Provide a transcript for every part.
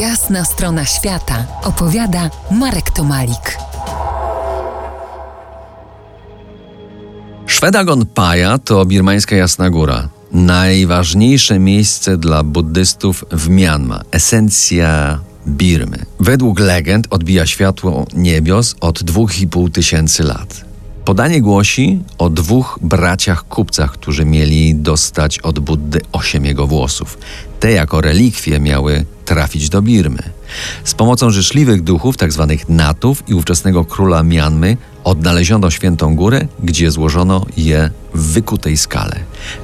Jasna strona świata opowiada Marek Tomalik. Szwedagon Paja to birmańska Jasna Góra. Najważniejsze miejsce dla buddystów w Myanmar. Esencja Birmy. Według legend odbija światło niebios od 2,5 tysięcy lat. Podanie głosi o dwóch braciach kupcach, którzy mieli dostać od Buddy osiem jego włosów. Te jako relikwie miały trafić do Birmy. Z pomocą życzliwych duchów, tzw. Tak natów i ówczesnego króla Mianmy, odnaleziono Świętą Górę, gdzie złożono je w wykutej skale.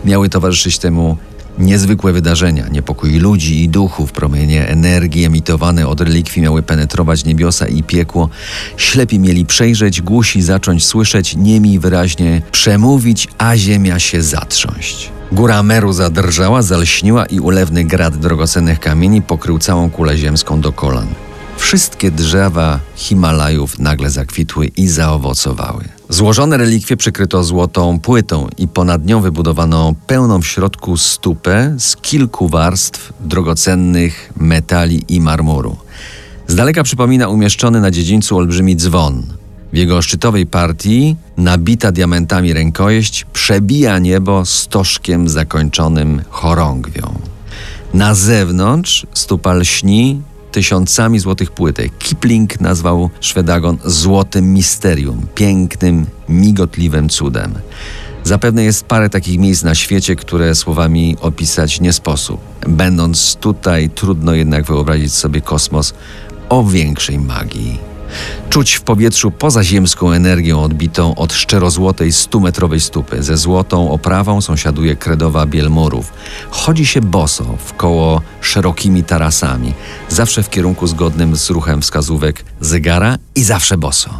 Miały towarzyszyć temu Niezwykłe wydarzenia, niepokój ludzi i duchów, promienie energii emitowane od relikwii miały penetrować niebiosa i piekło. Ślepi mieli przejrzeć, głusi zacząć słyszeć, niemi wyraźnie przemówić, a ziemia się zatrząść. Góra Meru zadrżała, zalśniła i ulewny grad drogocennych kamieni pokrył całą kulę ziemską do kolan. Wszystkie drzewa Himalajów nagle zakwitły i zaowocowały. Złożone relikwie przykryto złotą płytą i ponad nią wybudowano pełną w środku stupę z kilku warstw drogocennych metali i marmuru. Z daleka przypomina umieszczony na dziedzińcu olbrzymi dzwon. W jego szczytowej partii nabita diamentami rękojeść przebija niebo stożkiem zakończonym chorągwią. Na zewnątrz stupa lśni tysiącami złotych płytek. Kipling nazwał Szwedagon złotym misterium, pięknym, migotliwym cudem. Zapewne jest parę takich miejsc na świecie, które słowami opisać nie sposób. Będąc tutaj, trudno jednak wyobrazić sobie kosmos o większej magii. Czuć w powietrzu pozaziemską energię odbitą od szczerozłotej stumetrowej stupy. Ze złotą oprawą sąsiaduje kredowa biel murów. Chodzi się boso w koło szerokimi tarasami, zawsze w kierunku zgodnym z ruchem wskazówek zegara i zawsze boso.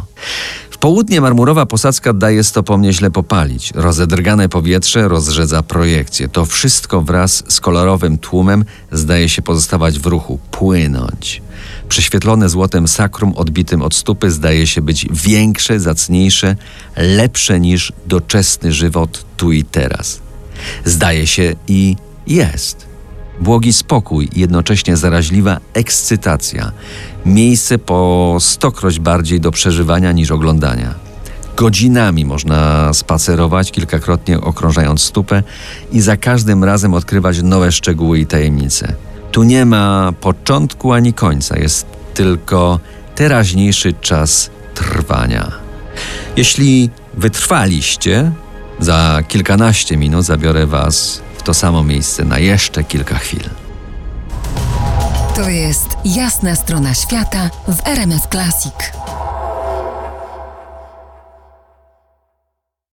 Południe marmurowa posadzka daje stopom nieźle popalić. Rozedrgane powietrze rozrzedza projekcje. To wszystko wraz z kolorowym tłumem zdaje się pozostawać w ruchu, płynąć. Prześwietlone złotem sakrum odbitym od stupy zdaje się być większe, zacniejsze, lepsze niż doczesny żywot tu i teraz. Zdaje się i jest. Błogi spokój i jednocześnie zaraźliwa ekscytacja. Miejsce po stokroć bardziej do przeżywania niż oglądania. Godzinami można spacerować, kilkakrotnie okrążając stupę i za każdym razem odkrywać nowe szczegóły i tajemnice. Tu nie ma początku ani końca, jest tylko teraźniejszy czas trwania. Jeśli wytrwaliście, za kilkanaście minut zabiorę Was to samo miejsce na jeszcze kilka chwil. To jest jasna strona świata w RMS Classic.